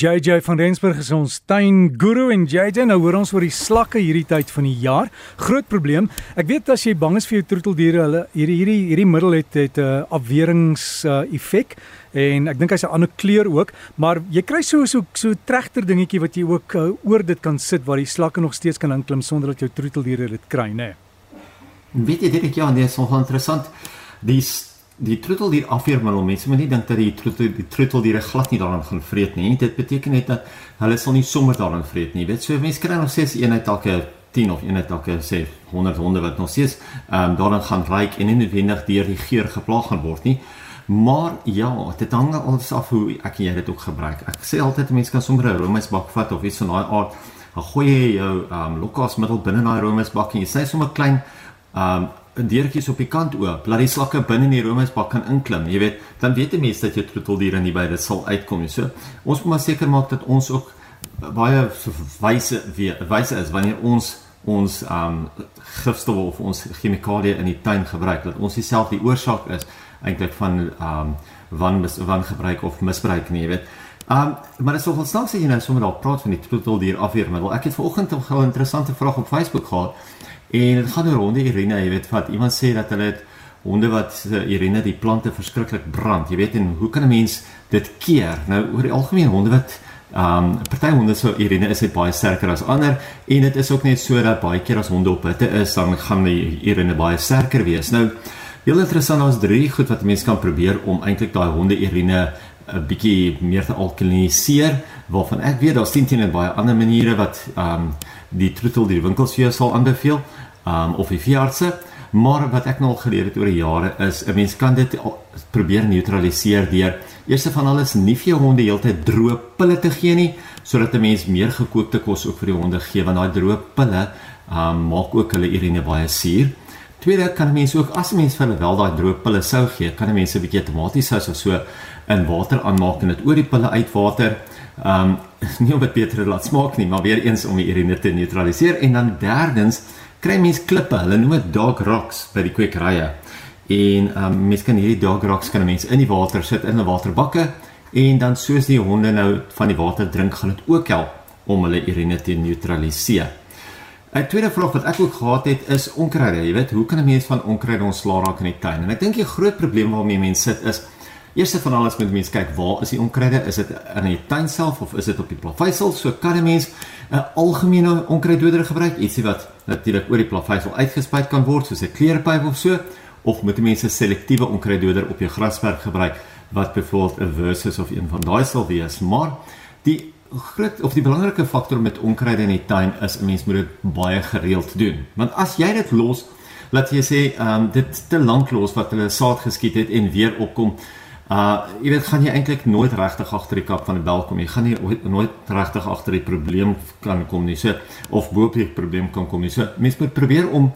JJ van Rensburg is ons tuin guru en JJ nou hoor ons oor die slakke hierdie tyd van die jaar. Groot probleem. Ek weet as jy bang is vir jou troeteldiere, hulle hierdie hierdie hierdie middel het het 'n uh, afwerings uh, effek en ek dink hy's 'n ander kleur ook, maar jy kry so so so trechter dingetjie wat jy ook uh, oor dit kan sit waar die slakke nog steeds kan inklim sonder dat jou troeteldiere dit kry, né? Nee. Weet jy dit ja, nee, so interessant. Die die troeteldier afweermiddel mense moet nie dink dat die troetel die troeteldiere glad nie daaraan gaan vreet nie. Dit beteken net dat hulle sal nie sommer daaraan vreet nie. Weet so mense kry nog steeds eenheid elke 10 of eenheid elke sê 100 honde wat nog steeds ehm um, daaraan gaan ryk en nie noodwendig deur die geur geplaag gaan word nie. Maar ja dit hang ons af hoe ek jy dit ook gebruik. Ek sê altyd mense kan sommer 'n roomysbak vat of iets van daai aard. Dan gooi jy jou ehm um, lokasmiddel binne daai roomysbak en jy sê sommer klein ehm um, deurtjies op die kant oop, laat die slakke binne in die roomysbak kan inklim. Jy weet, dan weet die mense dat jou troeteldiere nie by dit sal uitkom nie. So, ons moet maar seker maak dat ons ook baie wyse wyse is wanneer ons ons um gifstowwe of ons chemikalieë in die tuin gebruik dat ons self die oorsaak is eintlik van um wan wan gebruik of misbruik nie, jy weet. Um maar dit is nogal snaaks as jy nou sommer daar praat van die troeteldier afweermiddel. Ek het vanoggend 'n interessante vraag op Facebook gehad En dit gaan oor honde Irene, jy weet wat iemand sê dat hulle honde wat uh, Irene die plante verskriklik brand. Jy weet en hoe kan 'n mens dit keer? Nou oor die algemeen honde wat ehm um, party honde so Irene is dit baie sterker as ander en dit is ook net so dat baie keer as honde op hitte is dan gaan Irene baie sterker wees. Nou heel interessant is drie goed wat mense kan probeer om eintlik daai honde Irene 'n bietjie meer te alkaliniseer waarvan ek weet daar's teen teen baie ander maniere wat ehm um, die troetel die winkels vir jou sal aanbeveel um, of die veeartse. Maar wat ek nou al geleer het oor die jare is 'n mens kan dit probeer neutraliseer deur eerste van alles nie vir jou honde heeltyd droë pille te gee nie sodat 'n mens meer gekookte kos ook vir die honde gee want daai droë pille um, maak ook hulle urine baie suur tweede kan 'n mens ook as 'n mens hulle wel daai droë pille sou gee kan 'n mens 'n bietjie tomatiesous of so in water aanmaak en dit oor die pille uitwater um nie om dit beter laat smaak nie, maar weer eens om die urine te neutraliseer en dan derdens kry mens klippe, hulle noem dit dog rocks by die kwekerye. En um mens kan hierdie dog rocks kan mense in die water sit in 'n waterbakke en dan soos die honde nou van die water drink, gaan dit ook help om hulle urine te neutraliseer. 'n Tweede vraag wat ek ook gehad het is onkruide. Jy weet, hoe kan 'n mens van onkruide ontslaa raak in die tuin? En ek dink die groot probleem waarmee mense sit is Eerste van alles moet mense kyk waar is die onkruide? Is dit in die tuin self of is dit op die plaveisel? So kan 'n mens 'n algemene onkruiddoder gebruik, ietsie wat natuurlik oor die plaveisel uitgespuit kan word soos 'n kleurpyp of so, of moet mense selektiewe onkruiddoder op jou grasperk gebruik wat byvoorbeeld 'n versus of een van daai sal wees. Maar die groot of die belangrike faktor met onkruide in die tuin is 'n mens moet dit baie gereeld doen. Want as jy dit los, laat jy sê, ehm um, dit te lank los wat hulle saad geskiet het en weer opkom, Uh jy weet gaan jy eintlik nooit regtig agter die kap van die bel kom nie. Gaan jy nooit regtig agter die probleem kan kom nie. So of bo op die probleem kan kom nie. So mens moet probeer om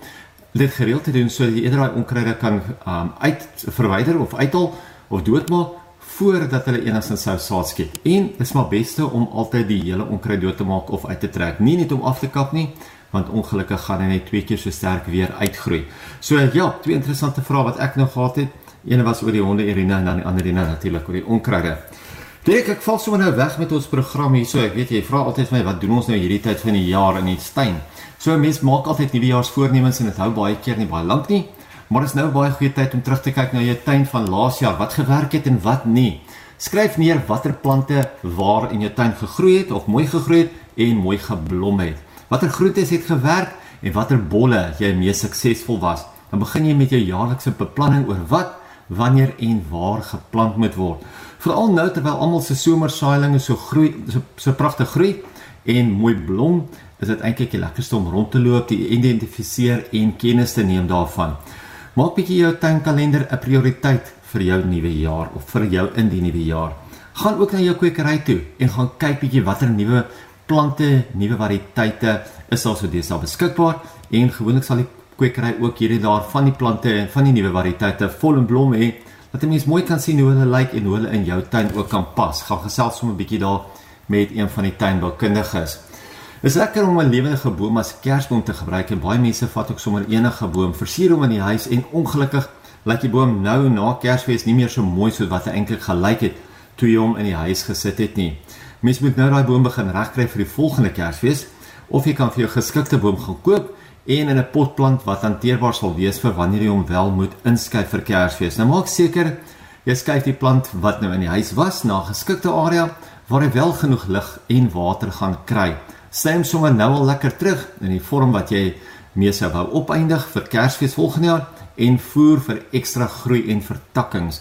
dit gereeld te doen sodat jy eerder daai onkruide kan um uit verwyder of uithaal of doodmaak voordat hulle enigstens sou saad skiet. En dit is maar beste om altyd die hele onkruid dood te maak of uit te trek. Nie net om af te kap nie, want ongelukkig gaan hy net twee keer so sterk weer uitgroei. So ja, twee interessante vrae wat ek nou gehad het. Een was oor die honde Irina en dan die ander Irina natuurlik oor die onkruide. Dink ek val sommer nou weg met ons program hier. So ek weet jy vra altyd vir my wat doen ons nou hierdie tyd van die jaar in die tuin? So mense maak altyd nuwejaarsvoornemens en dit hou baie keer nie baie lank nie. Maar dit is nou baie goeie tyd om terug te kyk na jou tuin van laas jaar, wat gewerk het en wat nie. Skryf neer watter plante waar in jou tuin gegroei het of mooi gegroei het en mooi geblom het. Watter groentes het gewerk en watter bolle jy mees suksesvol was. Dan begin jy met jou jaarlikse beplanning oor wat wanneer en waar geplant moet word. Veral nou terwyl almal se somersaailinge so groei so, so pragtig groei en mooi blom, is dit eintlik die lekkerste om rond te loop, te identifiseer en kennis te neem daarvan. Maak bietjie jou tuinkalender 'n prioriteit vir jou nuwe jaar of vir jou in die nuwe jaar. Gaan ook na jou kwekery toe en gaan kyk bietjie watter nuwe plante, nuwe variëteite is daar so deesdae beskikbaar en gewoonlik sal die kwekery ook hierdie daar van die plante en van die nuwe variëteite vol en blom hê dat 'n mens mooi kan sien hoe hulle lyk en hoe hulle in jou tuin ook kan pas. Gaan gesels sommer 'n bietjie daar met een van die tuinboukundiges. Is lekker om 'n lewendige boom as kersboom te gebruik en baie mense vat ook sommer enige boom, versier hom in die huis en ongelukkig lyk die boom nou na Kersfees nie meer so mooi soos wat hy eintlik gelyk het toe jy hom in die huis gesit het nie. Mens moet nou daai boom begin regkry vir die volgende Kersfees of jy kan vir jou geskikte boom gaan koop en in 'n pot plant wat hanteerbaar sal wees vir wanneer jy hom wel moet inskuif vir Kersfees. Nou maak seker jy skuif die plant wat nou in die huis was na 'n geskikte area waar hy wel genoeg lig en water gaan kry. Stem sommer nou al lekker terug in die vorm wat jy mee sou wou opeindig vir Kersfees volgende jaar en voer vir ekstra groei en vertakkings.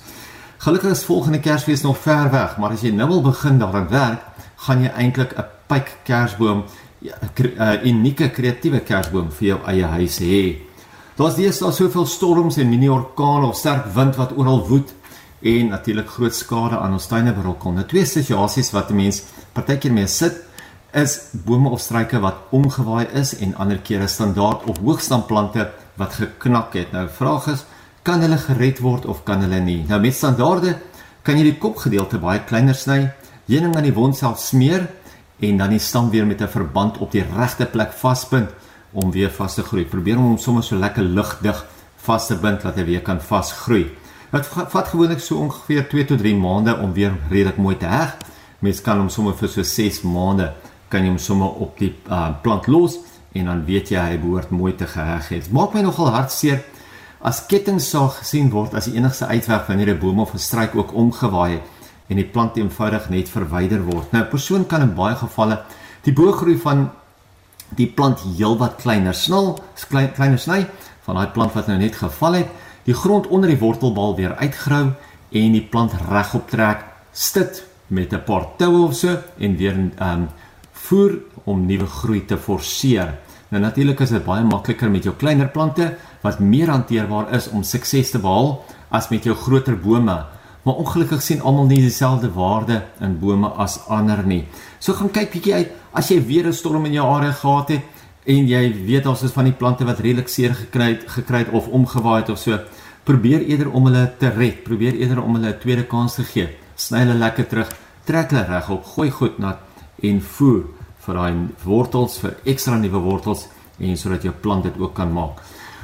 Gelukkig is volgende Kersfees nog ver weg, maar as jy nou wil begin daaraan werk, gaan jy eintlik 'n pyk kersboom ja, 'n unieke kreatiewe kersboom vir jou eie huis hê. Daar's deesdae soveel storms en mini-orkane of sterk wind wat oral woed en natuurlik groot skade aan ons tuine berokken. Nou twee situasies wat 'n mens partykeer mee sit is bome of struike wat omgewaai is en ander kere standaard of hoogstandplante wat geknak het. Nou vraag is, kan hulle gered word of kan hulle nie? Nou met standaarde kan jy die kopgedeelte baie kleiner sny, heuning aan die wond self smeer en dan die stam weer met 'n verband op die regte plek vasbind om weer vas te groei. Probeer om hom sommer so lekker lugdig vas te bind dat hy weer kan vasgroei. Dit vat gewoonlik so ongeveer 2 tot 3 maande om weer redelik mooi te heg. Mens kan hom sommer vir so 6 maande kan jy hom sommer op die uh, plant los en dan weet jy hy behoort mooi te geheg het. Maak my nogal hartseer as kettingsaag gesien word as die enigste uitweg wanneer 'n boom of 'n struik ook omgewaai het en die plant eenvoudig net verwyder word. Nou 'n persoon kan in baie gevalle die bogroei van die plant heelwat kleiner snel, klein, kleiner sny van daai plant wat nou net geval het, die grond onder die wortelbal weer uitgrou en die plant regop trek, stit met 'n paar toue of so en weer ehm um, voer om nuwe groei te forceer. Nou natuurlik is dit baie makliker met jou kleiner plante wat meer hanteerbaar is om sukses te behaal as met jou groter bome maar ongelukkig sien almal nie dieselfde waarde in bome as ander nie. So gaan kyk bietjie uit as jy weer 'n storm in jou area gehad het en jy weet ons is van die plante wat redelik seer gekry het, gekry het of omgewaai het of so. Probeer eerder om hulle te red, probeer eerder om hulle 'n tweede kans te gee. Sny hulle lekker terug, trek hulle regop, gooi goed nat en voer vir daai wortels vir ekstra nuwe wortels en sodat jou plant dit ook kan maak.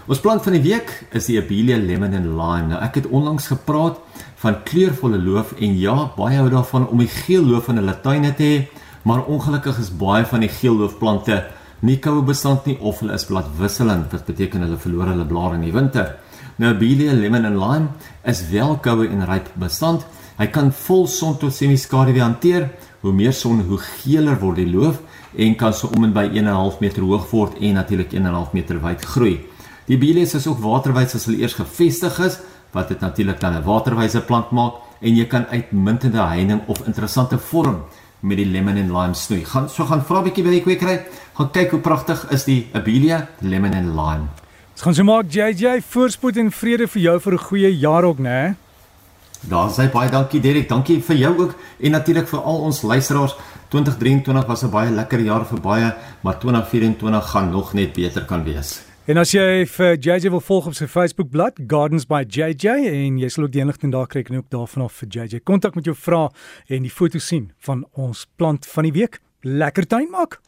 Ons plant van die week is die Abelia Lemon and Lime. Nou ek het onlangs gepraat van kleurvolle loof en ja, baie hou daarvan om die geel loof in hulle tuine te hê, maar ongelukkig is baie van die geel loofplante nie koue bestand nie of hulle is bladwisselend, wat beteken hulle verloor hulle blare in die winter. Nou Abelia Lemon and Lime is wel koue en ryp bestand. Hy kan vol son tot semi-skaduwee hanteer. Hoe meer son, hoe geeler word die loof en kan so om en by 1.5 meter hoog word en natuurlik 1.5 meter wyd groei. Die bielies is ook waterwys as hulle eers gevestig is, wat dit natuurlik dan 'n waterwyse plant maak en jy kan uitmuntende heining of interessante vorm met die lemon and lime snoei. Gaan so gaan vra bietjie by die kwekery, gaan kyk hoe pragtig is die Abelia lemon and lime. Ons gaan so maak JJ voorspoed en vrede vir jou vir 'n goeie jaar ook, né? Daar sê baie dankie Derek, dankie vir jou ook en natuurlik vir al ons luisteraars. 2023 was 'n baie lekker jaar vir baie, maar 2024 gaan nog net beter kan wees. En as jy vir JJ wil volg op sy Facebook bladsy Gardens by JJ en jy sal ook die inligting daar kry en ook daarvan af vir JJ kontak met jou vrae en die foto sien van ons plant van die week. Lekker tuin maak.